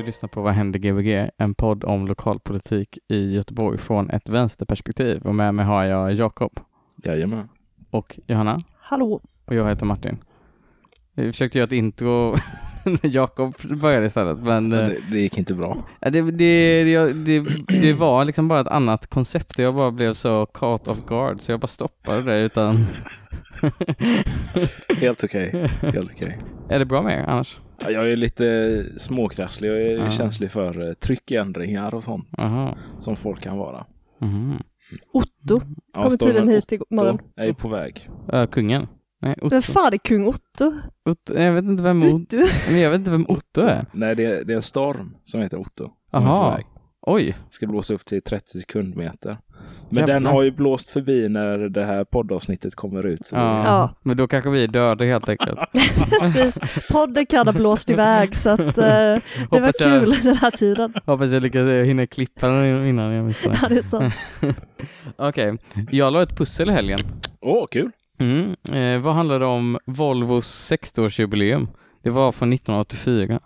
Du lyssnar på Vad händer Gbg? En podd om lokalpolitik i Göteborg från ett vänsterperspektiv. Och med mig har jag Jakob Jajamän. och Johanna Hallå. och jag heter Martin. Vi försökte göra ett intro när Jakob började istället, men eh, det, det gick inte bra. det, det, det, det, det var liksom bara ett annat koncept och jag bara blev så caught off guard så jag bara stoppade det utan... Helt okej. Helt okej. Är det bra med er annars? Ja, Jag är lite småkrasslig och är Ja. känslig för eh, tryckändringar och sånt Jaha. som folk kan vara. Mhm. Otto Ja, kommer tydligen hit imorgon. Otto är på väg. Äh, kungen? Nej, Otto. Vem fan är kung Otto? Otto. Jag vet inte vem Otto Otto? men jag vet inte vem Otto är. Nej, det är, det är en storm som heter Otto. Jaha. Oj. Ska blåsa upp till 30 sekundmeter. Men Jävlar. den har ju blåst förbi när det här poddavsnittet kommer ut. Så Ja. Ja. Men då kanske vi är döda helt enkelt. Precis. Podden kan ha blåst iväg så att eh, det var Hoppas jag- kul den här tiden. Hoppas jag lyckas eh, hinna klippa den innan jag missar Ja, det är sant. Okej, jag la ett pussel i helgen. Åh, kul! Mm. Eh, vad handlade om Volvos 60-årsjubileum? Det var från 1984.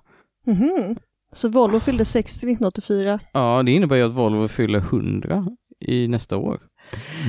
Mhm. Så Volvo fyllde 60 1984. Ja, det innebär ju att Volvo fyller 100 i nästa år.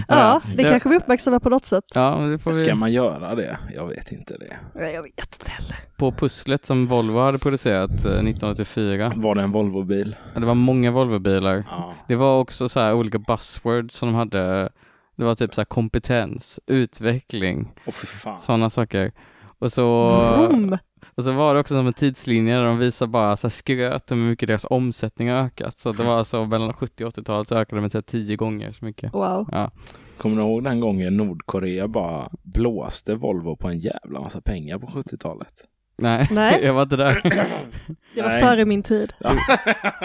Ja, det det- kanske vi uppmärksammar på något sätt. Ja, det får Ska vi... man göra det? Jag vet inte det. Nej, Jag vet inte heller. På pusslet som Volvo hade producerat eh, 1984. Var det en Volvobil? Ja, Det var många Volvobilar. Ja. Det var också så här olika buzzwords som de hade. Det var typ så här kompetens, utveckling, fan. sådana saker. Och så, Vroom. och så var det också som en tidslinje där de visar bara så här skröt om hur mycket deras omsättning har ökat. Så det var så mellan 70 och 80-talet så ökade de med tio gånger så mycket. Wow. Ja. Kommer du ihåg den gången Nordkorea bara blåste Volvo på en jävla massa pengar på 70-talet? Nej, Nej. jag var inte där. Det var Nej. före min tid.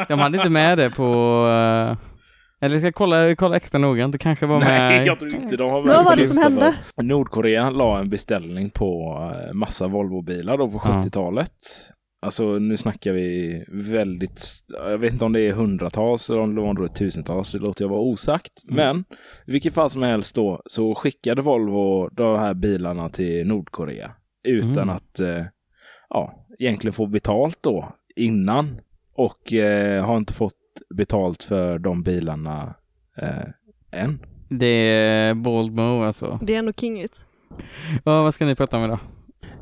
De hade inte med det på... Eller ska jag kolla, kolla extra noggrant? Det kanske var med... Nej, jag tror inte de har vad var det som hände? Nordkorea la en beställning på eh, massa Volvobilar då på Ja. 70-talet. Alltså nu snackar vi väldigt, jag vet inte om det är hundratals eller om det var tusentals, det låter jag vara osagt. Mm. Men i vilket fall som helst då så skickade Volvo de här bilarna till Nordkorea utan Mm. att eh, ja, egentligen få betalt då innan och eh, har inte fått betalt för de bilarna eh, än. Det är Bold Mo alltså. Det är ändå kingigt. Ja, vad ska ni prata om idag?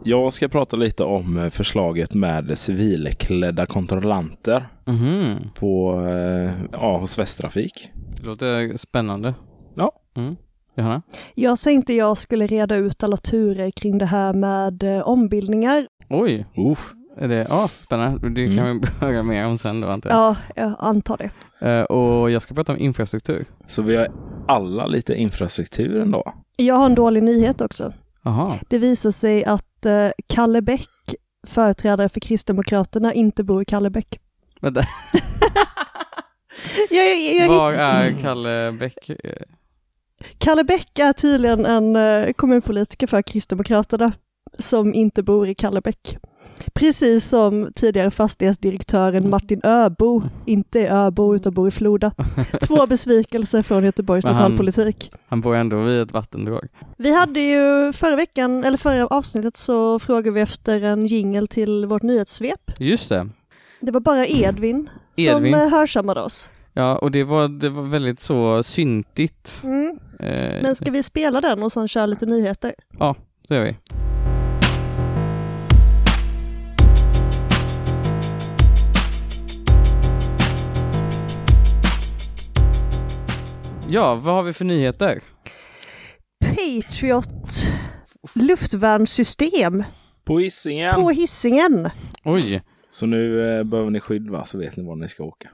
Jag ska prata lite om eh, förslaget med civilklädda kontrollanter Mhm. på, eh, ja, hos Västtrafik. Det låter spännande. Ja. Mm. Johanna? Jag tänkte jag skulle reda ut alla turer kring det här med eh, ombildningar. Oj, Uff. Är det... Ja, spännande. Det kan Mm. vi höra mer om sen då antar jag. Ja, jag antar det. Eh, och jag ska prata om infrastruktur. Så vi har alla lite infrastruktur ändå. Jag har en dålig nyhet också. Jaha. Det visar sig att eh, Kalle Bäck, företrädare för Kristdemokraterna, inte bor i Kallebäck. Vänta, jag, jag, jag, var är Kalle Bäck? Eh, Kalle Bäck är tydligen en kommunpolitiker för Kristdemokraterna som inte bor i Kallebäck. Precis som tidigare fastighetsdirektören Martin Öbo inte är Öbo utan bor i Floda. Två besvikelser från Göteborgs Men han- lokalpolitik. Han bor ändå vid ett vattendrag. Vi hade ju förra veckan, eller förra avsnittet så frågade vi efter en jingel till vårt nyhetssvep. Just det. Det var bara Edvin, Edvin. som eh, hörsammade oss. Ja, och det var, det var väldigt så syntigt. Mm. Eh, Men ska vi spela den och sen köra lite nyheter? Så gör vi. Ja, vad har vi för nyheter? Patriot luftvärnssystem På Hisingen! på hissingen. Oj. Så nu eh, behöver ni skydd va, så vet ni var ni ska åka.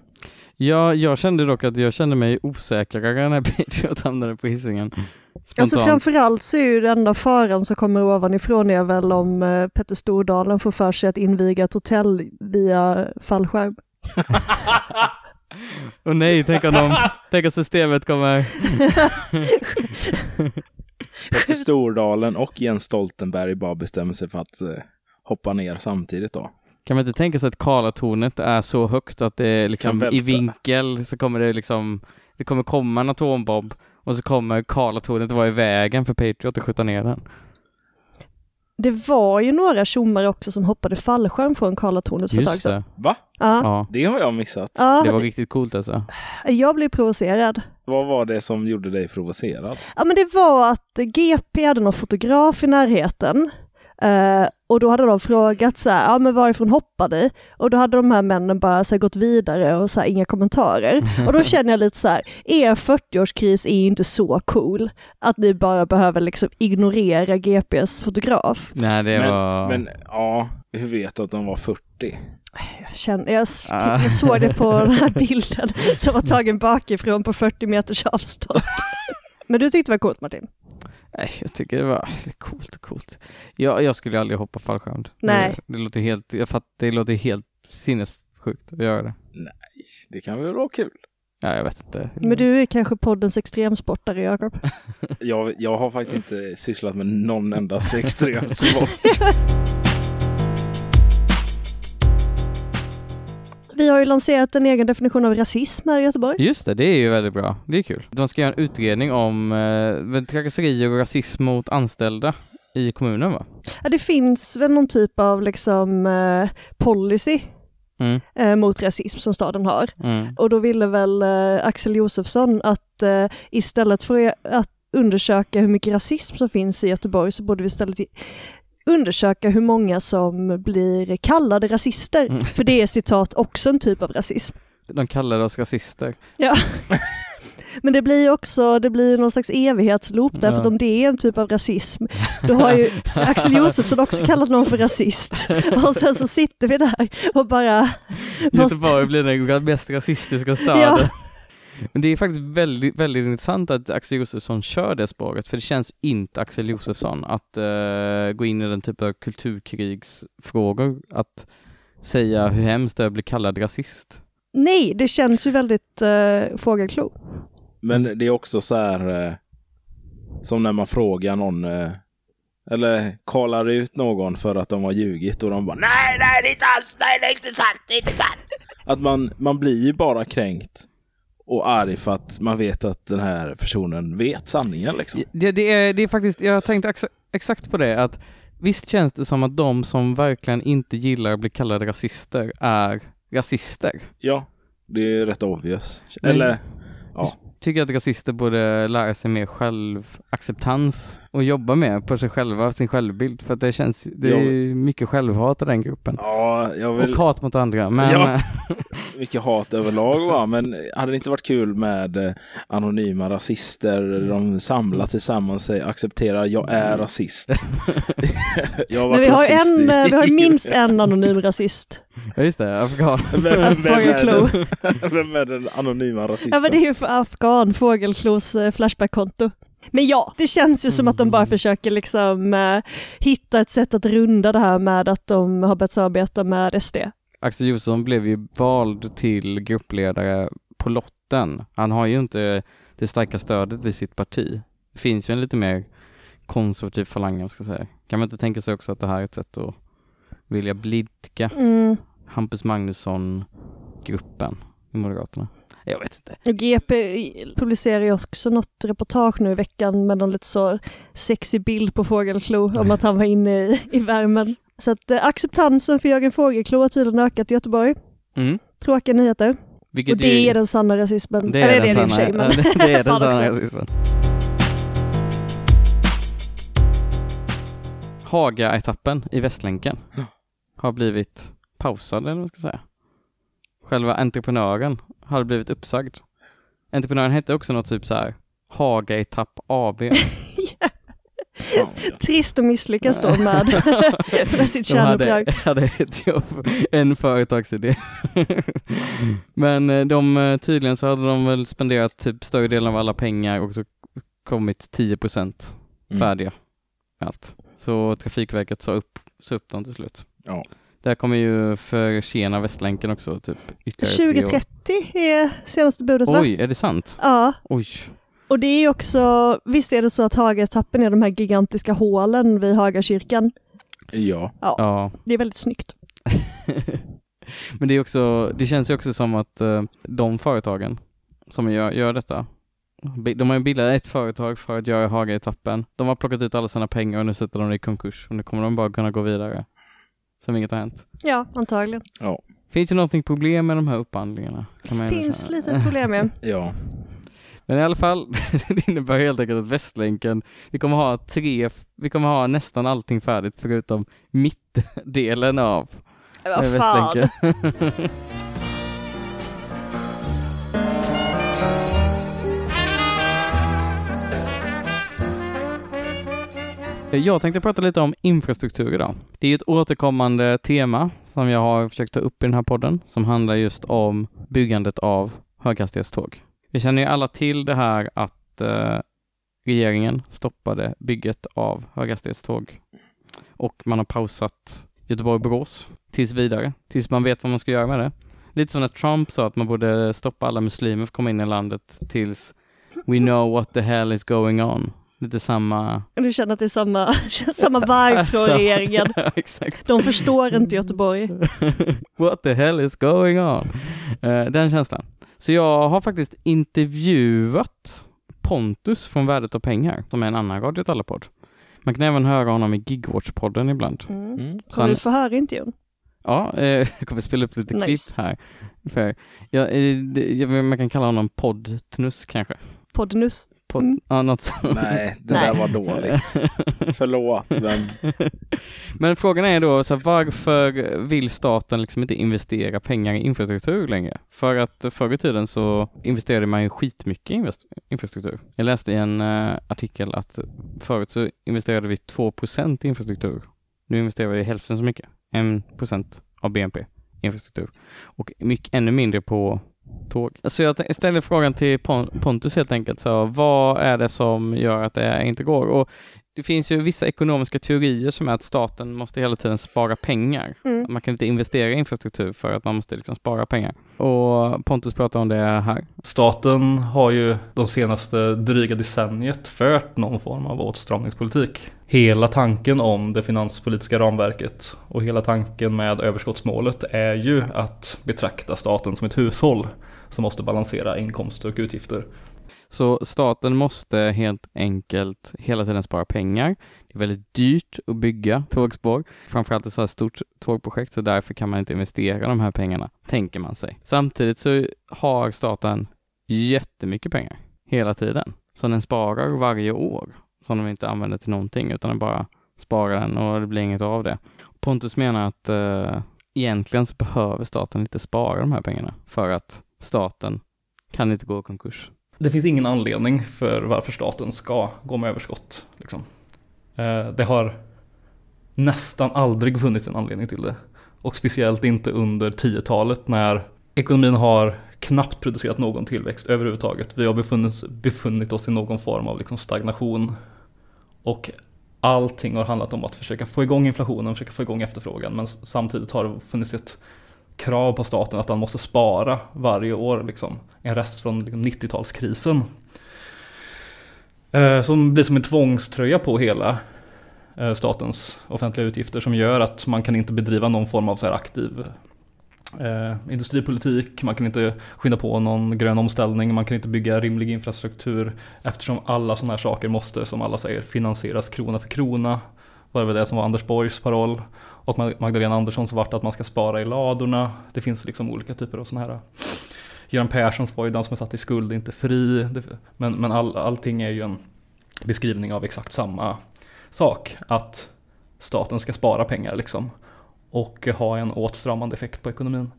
Ja, jag kände dock att jag kände mig osäkrare när Patriot hamnade på Hisingen. Spontant. Alltså framförallt så är ju den enda faran som kommer ovanifrån är väl om eh, Petter Stordalen får för sig att inviga ett hotell via fallskärm. Och nej, tänk om, de, tänk om systemet kommer... Petter Stordalen och Jens Stoltenberg bara bestämmer sig för att eh, hoppa ner samtidigt då. Kan man inte tänka sig att Karlatornet är så högt att det är liksom i vinkel så kommer det liksom, det kommer komma en atombomb och så kommer Karlatornet vara i vägen för Patriot att skjuta ner den. Det var ju några tjommar också som hoppade fallskärm från Karlatornet för ett tag Just sedan. det. Va? Ja. Ja, Det har jag missat. Ja, det var riktigt coolt alltså. jag blev provocerad. Vad var det som gjorde dig provocerad? Ja men det var att GP hade någon fotograf i närheten. Eh, och då hade de frågat så här, ja men varifrån hoppar ni? Och då hade de här männen bara så här, gått vidare och så här, inga kommentarer. Och då känner jag lite så här, er 40-årskris är inte så cool att ni bara behöver liksom ignorera GPs fotograf. Nej, det men, var... men ja, hur vet du att de var 40? Jag, känner, jag, Ah. jag såg det på den här bilden som var tagen bakifrån på 40 meters avstånd. Men du tyckte det var coolt Martin? Nej, jag tycker det var coolt, coolt. Jag, jag skulle aldrig hoppa fallskärm. Nej. Det, det låter helt, jag fatt, det låter helt sinnessjukt att göra det. Det kan väl vara kul? Ja, jag vet inte. Men du är kanske poddens extremsportare Jakob? Jag, jag har faktiskt inte sysslat med någon enda extremsport. Vi har ju lanserat en egen definition av rasism här i Göteborg. Just det, det är ju väldigt bra. Det är kul. De ska göra en utredning om eh, trakasserier och rasism mot anställda i kommunen va? Ja, det finns väl någon typ av liksom eh, policy Mm, eh, mot rasism som staden har. mm. Och då ville väl eh, Axel Josefsson att eh, istället för att undersöka hur mycket rasism som finns i Göteborg så borde vi istället undersöka hur många som blir kallade rasister. Mm. För det är citat också en typ av rasism. De kallar oss rasister. Ja. Men det blir också, det blir någon slags evighetsloop där, Ja. för att om det är en typ av rasism, då har ju Axel Josefsson också kallat någon för rasist. Och sen så sitter vi där och bara... måste- Göteborg blir den mest rasistiska staden. Ja. Men det är faktiskt väldigt, väldigt intressant att Axel Josefsson kör det spåret, för det känns inte Axel Josefsson att eh, gå in i den typen av kulturkrigsfrågor, att säga hur hemskt det är att bli kallad rasist. Nej, det känns ju väldigt uh, fågelklo. Men det är också så här eh, som när man frågar någon eh, eller kallar ut någon för att de har ljugit och de bara nej, nej, det är inte alls, nej, det är inte sant, det är inte sant. Att man, man blir ju bara kränkt och arg för att man vet att den här personen vet sanningen liksom. Det, det, är, det är faktiskt, jag tänkte exa, exakt på det, att visst känns det som att de som verkligen inte gillar att bli kallade rasister är rasister. Ja, det är rätt obvious. Eller, ja. Tycker att rasister borde lära sig mer självacceptans och jobba mer på sig själva, sin självbild, för att det känns, det är ju mycket självhat i den gruppen. Ja, jag vill... Och hat mot andra, men Ja. mycket hat överlag va, men hade det inte varit kul med eh, anonyma rasister, de samlar tillsammans sig, accepterar jag är rasist. jag har Men vi har, rasist en, i- eh, vi har minst en anonym rasist. ja, just det, afghan. Vem, vem, vem, är den, vem är den anonyma rasisten? Ja men det är ju för afghan, Fågelklos eh, Flashback-konto. Men ja, det känns ju som att de bara försöker liksom eh, hitta ett sätt att runda det här med att de har börjat samarbeta med SD. Axel Josefsson blev ju vald till gruppledare på lotten. Han har ju inte det starka stödet i sitt parti. Det finns ju en lite mer konservativ falang, jag ska säga. Kan man inte tänka sig också att det här är ett sätt att vilja blidka Mm. Hampus Magnusson-gruppen i Moderaterna? Jag vet inte. Och GP publicerar ju också något reportage nu i veckan med någon lite så sexig bild på Fågelklo om att han var inne i, i värmen. Så att eh, acceptansen för Jörgen Fågelklo har tydligen ökat i Göteborg. Mm. Tråkiga nyheter. Vilket och det ju- är den sanna rasismen. det Eller är, är den och för sig, sanna, men det, är den sanna rasismen. Haga-etappen i Västlänken har blivit pausad, eller vad man ska säga. Själva entreprenören har blivit uppsagd. Entreprenören hette också något typ så här Haga-etapp AB. Fan, ja. Trist att misslyckas då med, med sitt De hade, kärnuppdrag. hade ett jobb, en företagsidé. Men eh, de, eh, tydligen så hade de väl spenderat typ större delen av alla pengar och så kommit 10 procent Mm. färdiga med allt. Så Trafikverket sa upp, sa upp dem till slut. Ja. Det här kommer ju försena Västlänken också, typ ytterligare tre år. 2030 är senaste budet va? Oj, är det sant? Ja, Oj. och det är också, visst är det så att Hagaetappen är de här gigantiska hålen vid Hagakyrkan? Ja. Ja. Det är väldigt snyggt. Men det är också, det känns ju också som att eh, de företagen som gör, gör detta, de har ju bildat ett företag för att göra Haga-etappen. De har plockat ut alla sina pengar och nu sätter de det i konkurs och nu kommer de bara kunna gå vidare. Som inget har hänt. Ja, antagligen. Finns det någonting problem med de här upphandlingarna? Kan Finns lite problem med. Ja. Men i alla fall, det innebär helt enkelt att Västlänken, vi kommer ha tre, vi kommer ha nästan allting färdigt förutom mittdelen av Vad fan. Eh, jag tänkte prata lite om infrastruktur idag. Det är ju ett återkommande tema som jag har försökt ta upp i den här podden som handlar just om byggandet av höghastighetståg. Vi känner ju alla till det här att eh, regeringen stoppade bygget av höghastighetståg och man har pausat Göteborg-Borås tills vidare, tills man vet vad man ska göra med det. Lite som när Trump sa att man borde stoppa alla muslimer för att komma in i landet tills we know what the hell is going on. Lite samma... Du känner att det är samma, samma vibe från regeringen. Ja, exakt. De förstår inte Göteborg. What the hell is going on? Eh, den känslan. Så jag har faktiskt intervjuat Pontus från Värdet av pengar, som är en annan Radio Talle-podd. Man kan även höra honom i Gigwatch-podden ibland. Mm. Mm. Kommer han, du få höra intervjun? ja, eh, jag kommer spela upp lite Nice. klipp här. För, ja, eh, det, jag, man kan kalla honom poddtnuss kanske. Poddnus. Podd, Mm. Något sånt. Nej, det Nej. där var dåligt. Förlåt, men Men frågan är då, så här, varför vill staten liksom inte investera pengar i infrastruktur längre? För att förr i tiden så investerade man ju skitmycket i infrastruktur. Jag läste i en eh, artikel att förut så investerade vi 2 i infrastruktur. Nu investerar vi hälften så mycket, 1% av BNP infrastruktur. Och mycket, ännu mindre på tåg. Så jag ställer frågan till Pontus helt enkelt, så vad är det som gör att det inte går? Och det finns ju vissa ekonomiska teorier som är att staten måste hela tiden spara pengar. Mm. Man kan inte investera i infrastruktur för att man måste liksom spara pengar. Och Pontus pratar om det här. Staten har ju de senaste dryga decenniet fört någon form av åtstramningspolitik. Hela tanken om det finanspolitiska ramverket och hela tanken med överskottsmålet är ju att betrakta staten som ett hushåll som måste balansera inkomster och utgifter. Så staten måste helt enkelt hela tiden spara pengar. Det är väldigt dyrt att bygga tågspår, framförallt ett så här stort tågprojekt, så därför kan man inte investera de här pengarna, tänker man sig. Samtidigt så har staten jättemycket pengar hela tiden, som den sparar varje år, som de inte använder till någonting, utan den bara sparar den och det blir inget av det. Pontus menar att eh, egentligen så behöver staten inte spara de här pengarna, för att staten kan inte gå i konkurs. Det finns ingen anledning för varför staten ska gå med överskott. Liksom. Eh, det har nästan aldrig funnits en anledning till det. Och speciellt inte under 10-talet när ekonomin har knappt producerat någon tillväxt överhuvudtaget. Vi har befunnit, befunnit oss i någon form av liksom stagnation. Och allting har handlat om att försöka få igång inflationen, försöka få igång efterfrågan. Men samtidigt har det funnits ett krav på staten att han måste spara varje år. Liksom. En rest från liksom, 90-talskrisen. Eh, som blir som en tvångströja på hela eh, statens offentliga utgifter som gör att man kan inte bedriva någon form av så här aktiv eh, industripolitik, man kan inte skynda på någon grön omställning, man kan inte bygga rimlig infrastruktur eftersom alla sådana här saker måste, som alla säger, finansieras krona för krona. Var det väl det som var Anders Borgs paroll. Och Magdalena Anderssons vart att man ska spara i ladorna. Det finns liksom olika typer av sådana här eh, Göran Perssons var ju den som är satt i skuld, inte fri. Det- Men, men all, allting är ju en beskrivning av exakt samma sak. Att staten ska spara pengar liksom. Och ha en åtstramande effekt på ekonomin.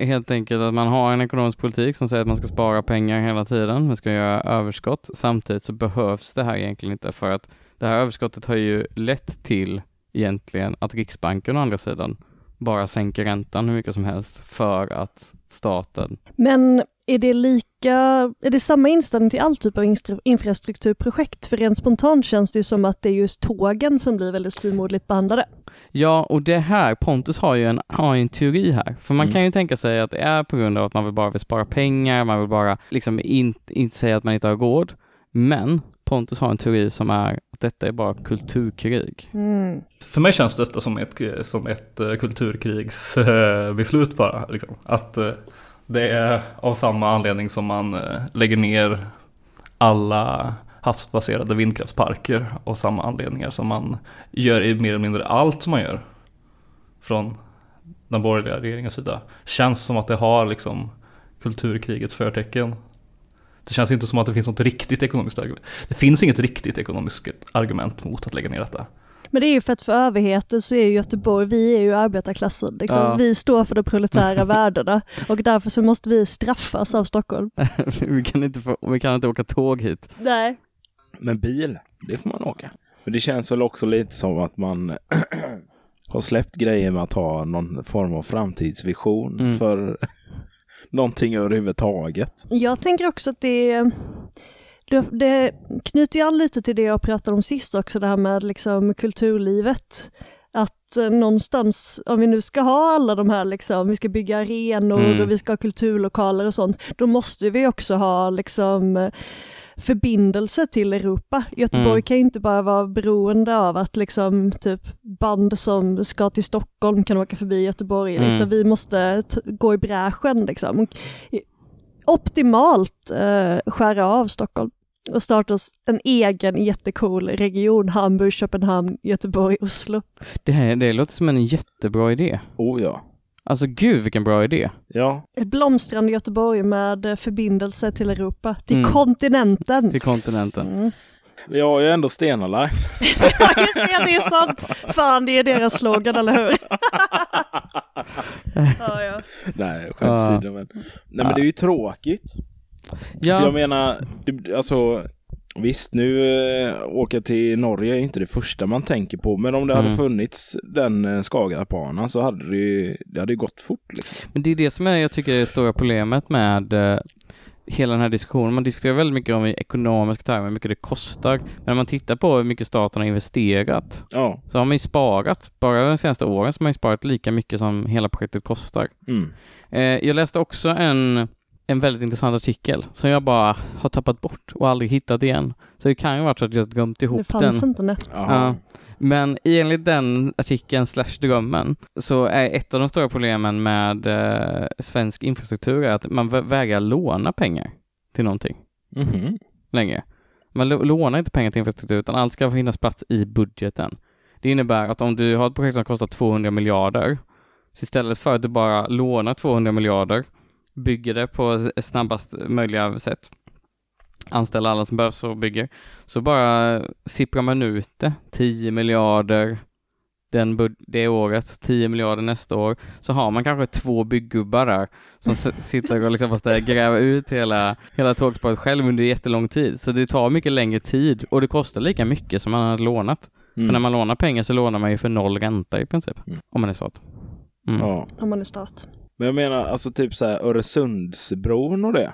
Helt enkelt att man har en ekonomisk politik som säger att man ska spara pengar hela tiden, man ska göra överskott. Samtidigt så behövs det här egentligen inte för att det här överskottet har ju lett till egentligen att Riksbanken å andra sidan bara sänker räntan hur mycket som helst för att staten Men är det lika, är det samma inställning till all typ av infrastrukturprojekt? För rent spontant känns det ju som att det är just tågen som blir väldigt styvmoderligt behandlade. Ja, och det här, Pontus har ju en, har en teori här. För man Mm. kan ju tänka sig att det är på grund av att man vill bara vill spara pengar, man vill bara liksom in, inte säga att man inte har råd. Men Pontus har en teori som är att detta är bara kulturkrig. Mm. För mig känns detta som ett, som ett eh, kulturkrigsbeslut bara. Liksom. Att eh, det är av samma anledning som man eh, lägger ner alla havsbaserade vindkraftsparker och samma anledningar som man gör i mer eller mindre allt som man gör från den borgerliga regeringens sida. Känns som att det har liksom kulturkrigets förtecken. Det känns inte som att det finns något riktigt ekonomiskt argument. Det finns inget riktigt ekonomiskt argument mot att lägga ner detta. Men det är ju för att för överheten så är ju Göteborg, vi är ju arbetarklassen. Liksom. Ja. Vi står för de proletära värdena och därför så måste vi straffas av Stockholm. vi, kan inte få, vi kan inte åka tåg hit. Nej. Men bil, det får man åka. Men det känns väl också lite som att man har släppt grejer med att ha någon form av framtidsvision Mm. för någonting överhuvudtaget. Jag tänker också att det, det, det knyter ju an lite till det jag pratade om sist också, det här med liksom kulturlivet. Att eh, någonstans, om vi nu ska ha alla de här, liksom, vi ska bygga arenor Mm. och vi ska ha kulturlokaler och sånt, då måste vi också ha liksom eh, förbindelse till Europa. Göteborg Mm. kan ju inte bara vara beroende av att liksom typ band som ska till Stockholm kan åka förbi Göteborg, Mm. utan vi måste gå i bräschen liksom. Och optimalt eh, skära av Stockholm och starta oss en egen jättecool region, Hamburg, Köpenhamn, Göteborg, Oslo. Det, här, det låter som en jättebra idé. Oh ja. Alltså gud vilken bra idé. Ja, Ett blomstrande Göteborg med eh, förbindelse till Europa, till Mm. kontinenten. Till kontinenten. Mm. vi har ju ändå Stena Line. Ja just det, det är sant. Fan, det är deras slogan, eller hur? ja, ja. Nej, skämt åsido, men... Nej men det är ju tråkigt. För jag Ja, menar, alltså visst nu äh, åka till Norge är inte det första man tänker på. Men om det hade Mm. funnits den äh, Skagerrakbanan så hade det ju det hade gått fort liksom. men det är det som är, jag tycker är det stora problemet med eh, hela den här diskussionen. Man diskuterar väldigt mycket om i ekonomiska termer, hur mycket det kostar. Men när man tittar på hur mycket staten har investerat Ja. så har man ju sparat, bara de senaste åren så har man ju sparat lika mycket som hela projektet kostar. Mm. Eh, jag läste också en, en väldigt intressant artikel som jag bara har tappat bort och aldrig hittat igen. Så det kan ju vara så att jag har glömt Det ihop den. fanns inte nu. Ja. Men enligt den artikeln slash drömmen så är ett av de stora problemen med eh, svensk infrastruktur är att man vä- vägrar låna pengar till någonting Mhm. längre. Man lånar inte pengar till infrastruktur utan allt ska finnas plats i budgeten. Det innebär att om du har ett projekt som kostar 200 miljarder så istället för att du bara lånar 200 miljarder bygger det på snabbast möjliga sätt anställa alla som behövs och bygger så bara sipprar man ut det 10 miljarder den det året, 10 miljarder nästa år, så har man kanske två bygggubbar där som sitter och liksom måste gräva ut hela, hela tågspåret själv under jättelång tid. Så det tar mycket längre tid och det kostar lika mycket som man har lånat. Mm. För när man lånar pengar så lånar man ju för noll ränta i princip, Mm. om man är stat. Mm. Ja. Om man är stat. Men jag menar alltså typ så här Öresundsbron och det.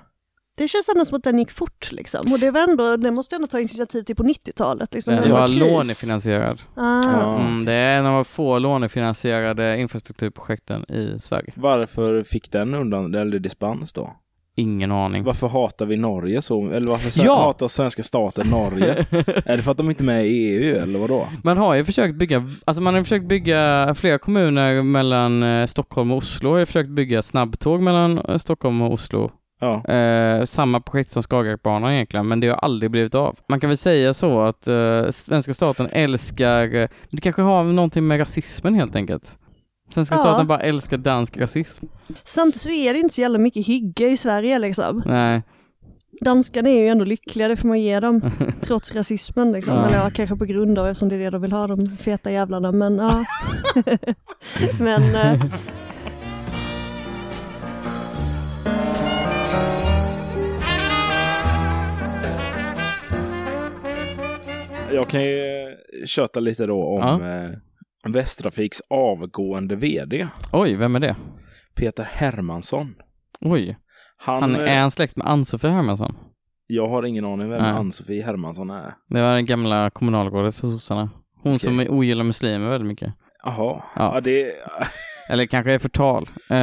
Det känns ändå som att den gick fort liksom. Och det var ändå, det måste ändå ta initiativ till på 90-talet. Liksom, Den det var kris. lånefinansierad. Ah. Ja. Mm, det är en av få lånefinansierade infrastrukturprojekten i Sverige. Varför fick den undan, eller dispens då? Ingen aning. Varför hatar vi Norge så? Eller varför Ja! hatar svenska staten Norge? är det för att de inte är med i EU eller vadå? Man har ju försökt bygga, alltså man har försökt bygga flera kommuner mellan eh, Stockholm och Oslo, har ju försökt bygga snabbtåg mellan eh, Stockholm och Oslo. Ja. Eh, samma projekt som Skagerrakbanan egentligen, men det har aldrig blivit av. Man kan väl säga så att eh, svenska staten älskar, eh, det kanske har någonting med rasismen helt enkelt. Svenska Ja. staten bara älskar dansk rasism. Samtidigt så är det inte så jävla mycket hygge i Sverige liksom. Nej, Danskarna är ju ändå lyckliga, det får man ge dem. Trots rasismen liksom. Ja. Eller ja, kanske på grund av eftersom det är det de vill ha, de feta jävlarna. Men ja. men eh, Jag kan ju eh, köta lite då om Ja. Eh, Västtrafiks avgående VD. oj, vem är det? Peter Hermansson. Oj, Han, Han, eh, är han släkt med Ann-Sofie Hermansson? Jag har ingen aning vem. Ann-Sofie Hermansson är. Det var det gamla kommunalrådet för sossarna. Hon Okej. som ogillar muslimer väldigt mycket. Jaha, Ja. ja. det... Eller kanske är förtal. Uh,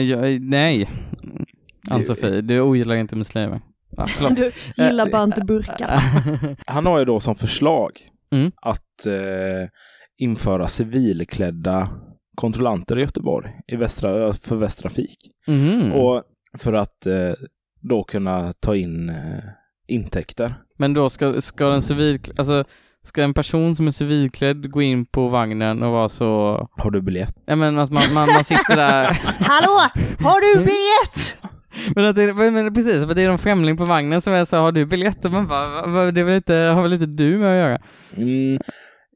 jag, nej. Ann-Sofie, du ogillar inte muslimer. Ja. Du gillar bara inte burkar. Han har ju då som förslag Mm. att eh, införa civilklädda kontrollanter i Göteborg i västra, för Västtrafik. Mhm. Och för att eh, då kunna ta in eh, intäkter. Men då ska, ska en civil, alltså ska en person som är civilklädd gå in på vagnen och vara så, Har du biljett? ja men att man, man, man sitter där, Hallå, har du biljett? men, att det, men precis, för det är någon främling på vagnen som är så, har du biljett? Och man bara, "Va- va- det är väl inte, har väl inte du med att göra? Mm,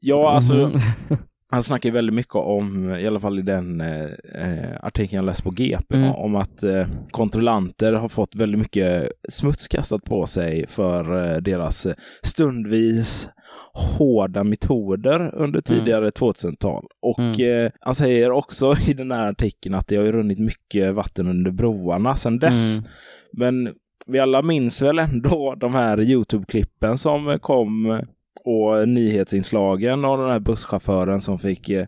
ja, alltså Mhm. han snackar ju väldigt mycket om, i alla fall i den eh, eh, artikeln jag läst på GP, Mm. om att eh, kontrollanter har fått väldigt mycket smuts kastat på sig för eh, deras eh, stundvis hårda metoder under tidigare 2000-tal. Och Mm. eh, han säger också i den här artikeln att det har ju runnit mycket vatten under broarna sedan dess. Mm. Men vi alla minns väl ändå de här Youtube-klippen som kom och nyhetsinslagen och den här busschauffören som fick eh,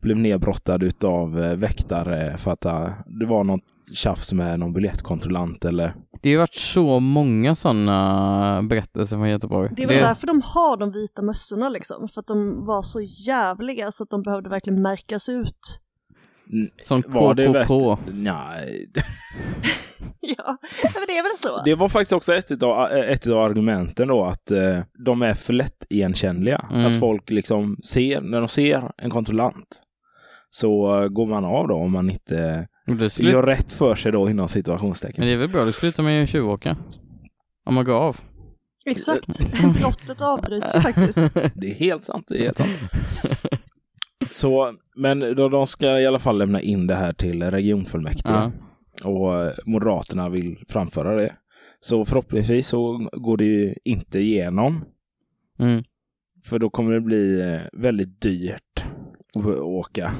blev nedbrottad utav eh, väktare för att eh, det var något tjafs med någon biljettkontrollant eller Det har ju varit så många sådana berättelser från Göteborg. Det är väl därför de har de vita mössorna liksom, för att de var så jävliga så att de behövde verkligen märkas ut. Som KKK. Nej. Ja, men det är väl så. Det var faktiskt också ett av, ett av argumenten då att eh, de är för lätt igenkännliga. Mm. Att folk liksom ser, när de ser en kontrollant så går man av då om man inte slut... gör rätt för sig då inom situationstecken. Men det är väl bra, du slutar med att tjuvåka. Om man går av. Exakt, brottet avbryts ju faktiskt. Det är helt sant. Det är helt sant. Så, men då, de ska i alla fall lämna in det här till regionfullmäktige Ja. och eh, Moderaterna vill framföra det. Så förhoppningsvis så går det ju inte igenom Mm. för då kommer det bli eh, väldigt dyrt att åka.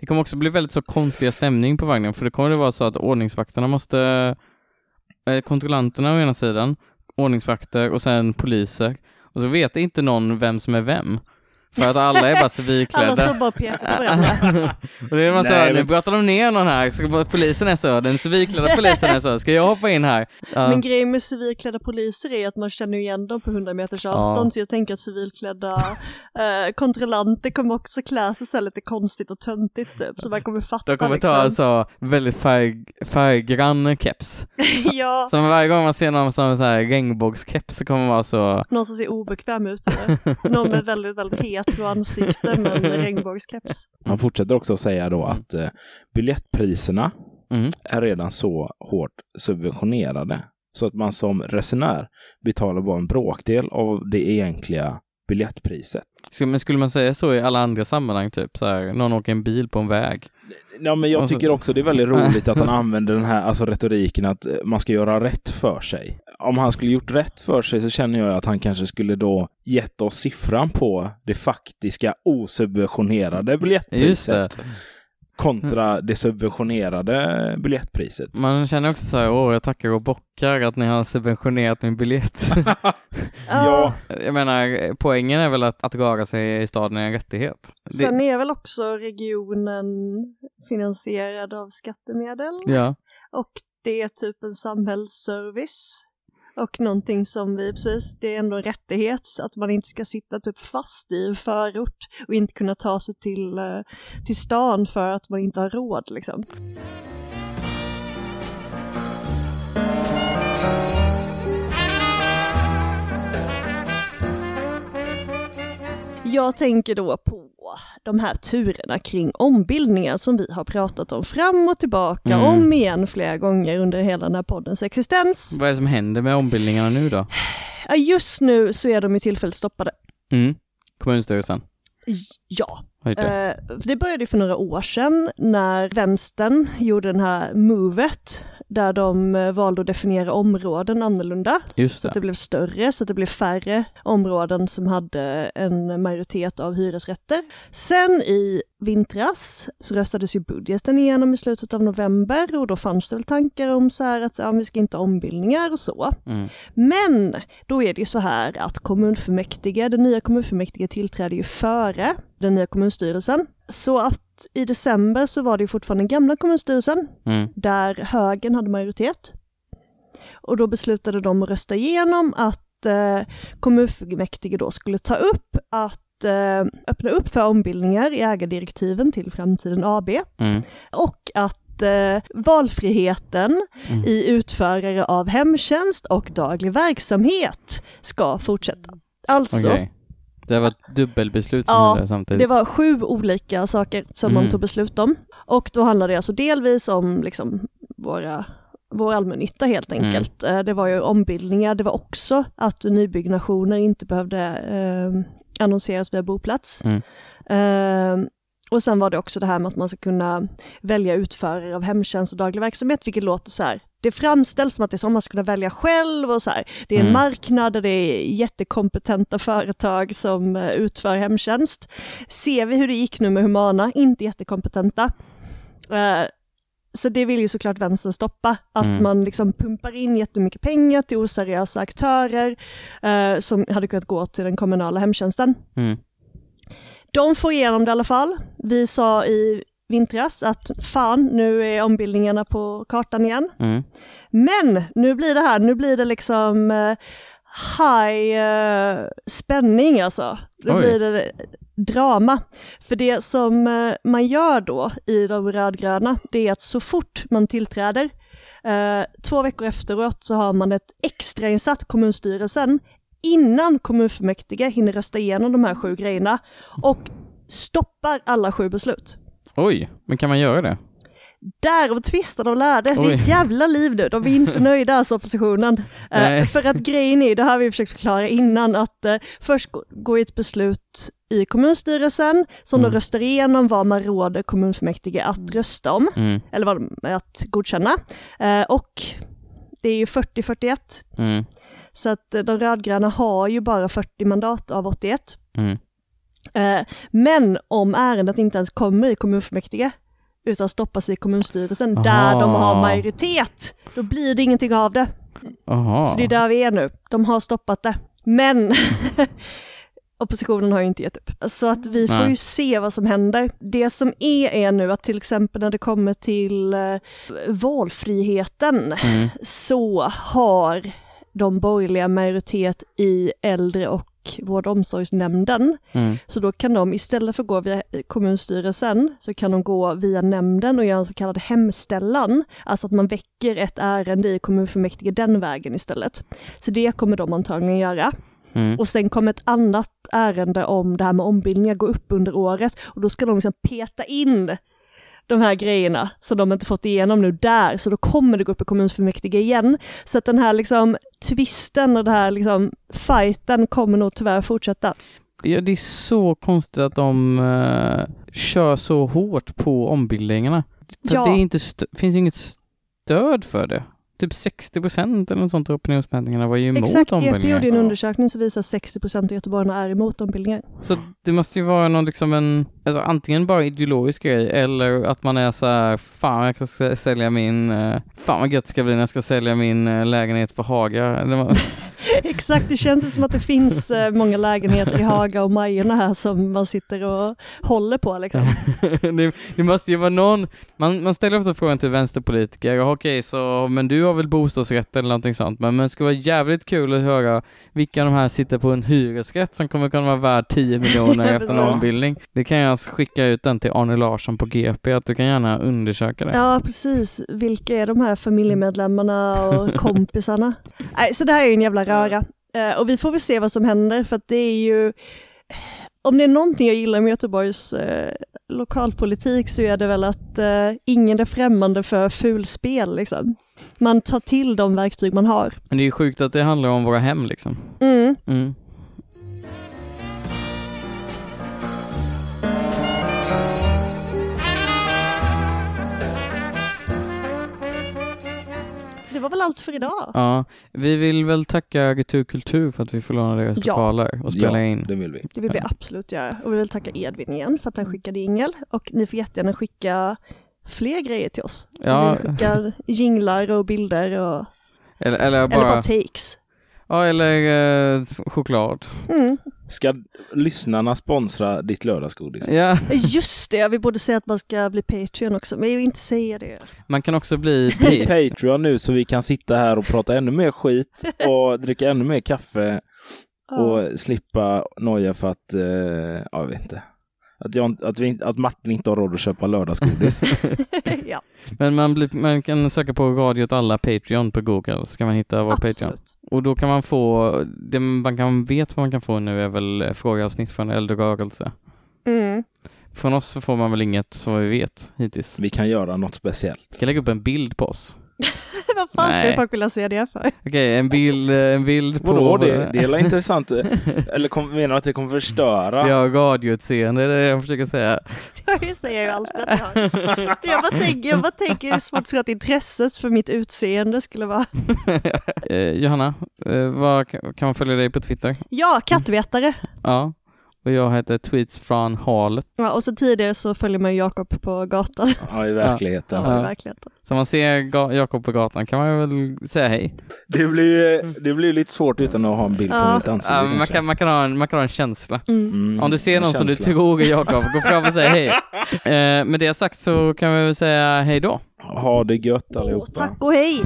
Det kommer också bli väldigt så konstiga stämning på vagnen för det kommer det vara så att ordningsvakterna måste, eh, kontrollanterna å ena sidan, ordningsvakter och sen poliser och så vet inte någon vem som är vem. För att alla är bara Alla civilklädda. står bara och pekar på varandra. och det är man så, Nej, här, nu men- pratar de ner någon här, så polisen är så, den civilklädda polisen är så, ska jag hoppa in här? Ja. Men grejen med civilklädda poliser är att man känner igen dem på 100 meters avstånd, så jag tänker att civilklädda eh, kontrollanter kommer också klä sig så lite konstigt och töntigt typ, så man kommer fatta De kommer ta liksom. en så väldigt färg, färggrann keps. ja, Så varje gång man ser någon som så här regnbågskeps så kommer man vara så, någon som ser obekväm ut. eller? Någon med väldigt, väldigt hetero ansikte men regnbågskeps. Han fortsätter också att säga då att eh, biljettpriserna mm. är redan så hårt subventionerade så att man som resenär betalar bara en bråkdel av det egentliga biljettpriset. Men skulle man säga så i alla andra sammanhang, typ så här, någon åker en bil på en väg? Ja, men jag tycker också det är väldigt roligt att han använder den här alltså retoriken att eh, man ska göra rätt för sig. Om han skulle gjort rätt för sig så känner jag att han kanske skulle då gett oss siffran på det faktiska osubventionerade det. biljettpriset kontra det subventionerade biljettpriset. Man känner också så här, åh jag tackar och bockar att ni har subventionerat min biljett. Ja, jag menar, poängen är väl att, att röra sig i staden är en rättighet. Det, Sen är väl också regionen finansierad av skattemedel ja, och det är typ en samhällsservice. Och någonting som vi, precis, det är ändå en rättighet att man inte ska sitta typ fast i en förort och inte kunna ta sig till, eh, till stan för att man inte har råd liksom. Jag tänker då på de här turerna kring ombildningar som vi har pratat om fram och tillbaka, Mm. om igen flera gånger under hela den här poddens existens. vad är det som händer med ombildningarna nu då? Just nu så är de ju tillfälligt stoppade. Mm. Kommunstyrelsen Ja, det. Eh, det började för några år sedan när vänstern gjorde den här movet där de eh, valde att definiera områden annorlunda. Så att det blev större, så att det blev färre områden som hade en majoritet av hyresrätter. Sen i vintras så röstades ju budgeten igenom i slutet av november och då fanns det väl tankar om så här att ja, vi ska inte ha ombildningar och så. Mm. Men då är det ju så här att kommunfullmäktige, den nya kommunfullmäktige tillträder ju före den nya kommunstyrelsen. Så att i december så var det ju fortfarande den gamla kommunstyrelsen Mm. där högern hade majoritet. Och då beslutade de att rösta igenom att eh, kommunfullmäktige då skulle ta upp att eh, öppna upp för ombildningar i ägardirektiven till Framtiden AB Mm. och att eh, valfriheten Mm. i utförare av hemtjänst och daglig verksamhet ska fortsätta. Alltså, Okej. Det var ett dubbelbeslut som Ja, hände samtidigt. det var sju olika saker som man Mm. tog beslut om. Och då handlade det alltså delvis om liksom våra, vår allmännytta helt Mm. enkelt. Eh, Det var ju ombildningar, det var också att nybyggnationer inte behövde eh, annonseras via boplats. Mm. Eh, och sen var det också det här med att man ska kunna välja utförare av hemtjänst och daglig verksamhet, vilket låter så här. Det framställs som att det är så man ska kunna välja själv och så här. Det är en Mm. marknad där det är jättekompetenta företag som eh, utför hemtjänst. Ser vi hur det gick nu med Humana, inte jättekompetenta. Eh, så det vill ju såklart vänstern stoppa, att Mm. man liksom pumpar in jättemycket pengar till oseriösa aktörer eh, som hade kunnat gå till den kommunala hemtjänsten. Mm. De får igenom det i alla fall. Vi sa i vintras att fan, nu är ombildningarna på kartan igen. Mm. Men nu blir det här, nu blir det liksom eh, high eh, spänning alltså. Nu Oj. blir det drama. För det som eh, man gör då i de rödgröna, det är att så fort man tillträder, eh, två veckor efteråt så har man ett extrainsatt kommunstyrelsen innan kommunfullmäktige hinner rösta igenom de här sju grejerna och stoppar alla sju beslut. Oj, men kan man göra det? Därav tvistar de lärde. Det är Oj. ett jävla liv nu. De är inte nöjda alltså oppositionen. Eh, för att grejen är, det här har vi försökt förklara innan, att eh, först gå- går ett beslut i kommunstyrelsen som Mm. då röstar igenom vad man råder kommunfullmäktige att rösta om, Mm. eller vad de, att godkänna. Eh, och det är ju 40-41, Mm. så att eh, de rödgröna har ju bara 40 mandat av 81. Mm. Eh, men om ärendet inte ens kommer i kommunfullmäktige, utan stoppas i kommunstyrelsen där Aha. de har majoritet, då blir det ingenting av det. Aha. Så det är där vi är nu. De har stoppat det. Men oppositionen har ju inte gett upp. Så att vi får Nej. ju se vad som händer. Det som är är nu att till exempel när det kommer till eh, valfriheten Mm. så har de borgerliga majoritet i äldre och vård och omsorgsnämnden. Mm. Så då kan de istället för att gå via kommunstyrelsen så kan de gå via nämnden och göra en så kallad hemställan. Alltså att man väcker ett ärende i kommunfullmäktige den vägen istället. Så det kommer de antagligen göra. Mm. Och sen kommer ett annat ärende om det här med ombildningar gå upp under året och då ska de liksom peta in de här grejerna som de inte fått igenom nu där, så då kommer det gå upp i kommunfullmäktige igen. Så att den här liksom twisten och den här liksom fighten kommer nog tyvärr fortsätta. Ja, det är så konstigt att de eh, kör så hårt på ombildningarna. För Ja. det inte finns inget stöd för det. Typ 60 procent eller något sånt av opinionsmätningarna var ju emot Exakt, EP ombildningar. gjorde en undersökning som visar att 60 procent av göteborgarna är emot ombildningar. Så det måste ju vara någon liksom en, alltså antingen bara ideologisk grej eller att man är så här, fan jag ska sälja min, eh, fan vad gött det ska bli när jag ska sälja min eh, lägenhet på Haga. Exakt, det känns som att det finns eh, många lägenheter i Haga och Majorna här som man sitter och håller på liksom. det, det måste ju vara någon, man, man ställer ofta frågan till vänsterpolitiker, "Ja, okej så, men du har väl bostadsrätt eller någonting sånt, men, men det skulle vara jävligt kul att höra vilka av de här sitter på en hyresrätt som kommer kunna vara värd 10 miljoner efter en ombildning. Det kan jag alltså skicka ut den till Arne Larsson på GP, att du kan gärna undersöka det. Ja, precis. Vilka är de här familjemedlemmarna och kompisarna? Nej, så det här är ju en jävla röra. Eh, och vi får väl se vad som händer, för att det är ju... Om det är någonting jag gillar med Göteborgs eh, lokalpolitik så är det väl att eh, ingen är främmande för fulspel. Liksom. Man tar till de verktyg man har. Men det är ju sjukt att det handlar om våra hem liksom. Mm. Mm. Var väl allt för idag. Ja, vi vill väl tacka Retur Kultur för att vi får låna deras Ja. lokaler och spela ja, in. det vill vi. Det vill vi absolut göra. Och vi vill tacka Edvin igen för att han skickade ingel. Och ni får jättegärna skicka fler grejer till oss. Ja. Vi skickar jinglar och bilder och, Eller, eller eller bara, bara takes. ja eller eh, choklad. Mm. Ska lyssnarna sponsra ditt lördagsgodis? Ja, Just det, vi borde säga att man ska bli Patreon också, men jag vill inte säga det. man kan också bli Bli pa- Patreon nu så vi kan sitta här och prata ännu mer skit och dricka ännu mer kaffe Ja. och slippa noja för att, eh, ja, jag vet inte. Att, jag, att, vi, att Martin inte har råd att köpa lördagsgodis. ja, Men man, blir, man kan söka på Radio åt alla Patreon på Google så kan man hitta vår Patreon. absolut. Och då kan man få, det man kan vet vad man kan få nu är väl frågeavsnitt från Eldrörelse. Mm. Från oss så får man väl inget så vi vet hittills. vi kan göra något speciellt. Vi kan lägga upp en bild på oss. Vad fan Nej. skulle folk vilja se det för? Okej, en bild, eh, en bild på... Vadå, det, det är intressant? Eller kom, menar du att det kommer förstöra? Ja, radioutseende, det är det jag försöker säga. Jag säger ju alltid att jag har. Jag bara tänker, jag bara tänker hur svårt tror jag att intresset för mitt utseende skulle vara. eh, Johanna, eh, kan kan man följa dig på Twitter? Ja, kattvetare. Ja. Och jag heter Tweets från halet. Ja, och så tidigare så följer man Jakob på gatan. Ja, i verkligheten. Ja, i verkligheten. Så man ser Jakob på gatan kan man väl säga hej. Det blir, det blir lite svårt utan att ha en bild på Ja. mitt ansikte. Ja, man, kan, man, kan ha en, man kan ha en känsla. Mm. Mm, Om du ser någon som du tror är Jakob, gå fram och säg hej. Eh, med det sagt så kan vi väl säga hej då. Ha det gött allihopa. tack och hej!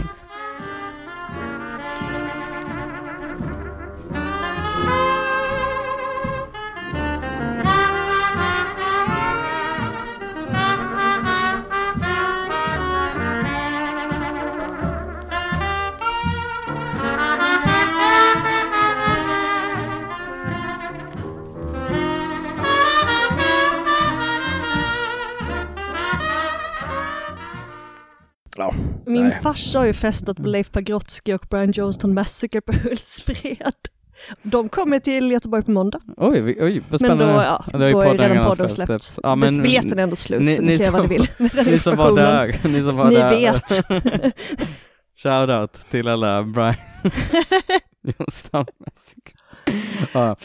Min farsa har ju festat på Leif Pagrotsky och Brian Johnston Massacre på Hultsfred. De kommer till Göteborg på måndag. Oj, oj vad Men då, spännande. ja, ju då är podden redan podden släppts. Ja, Men biljetten är ändå slut, ni- så ni ni kan göra vad ni vill ni som var där, ni som var Ni där. vet. Shoutout till alla Brian Johnston. Ja.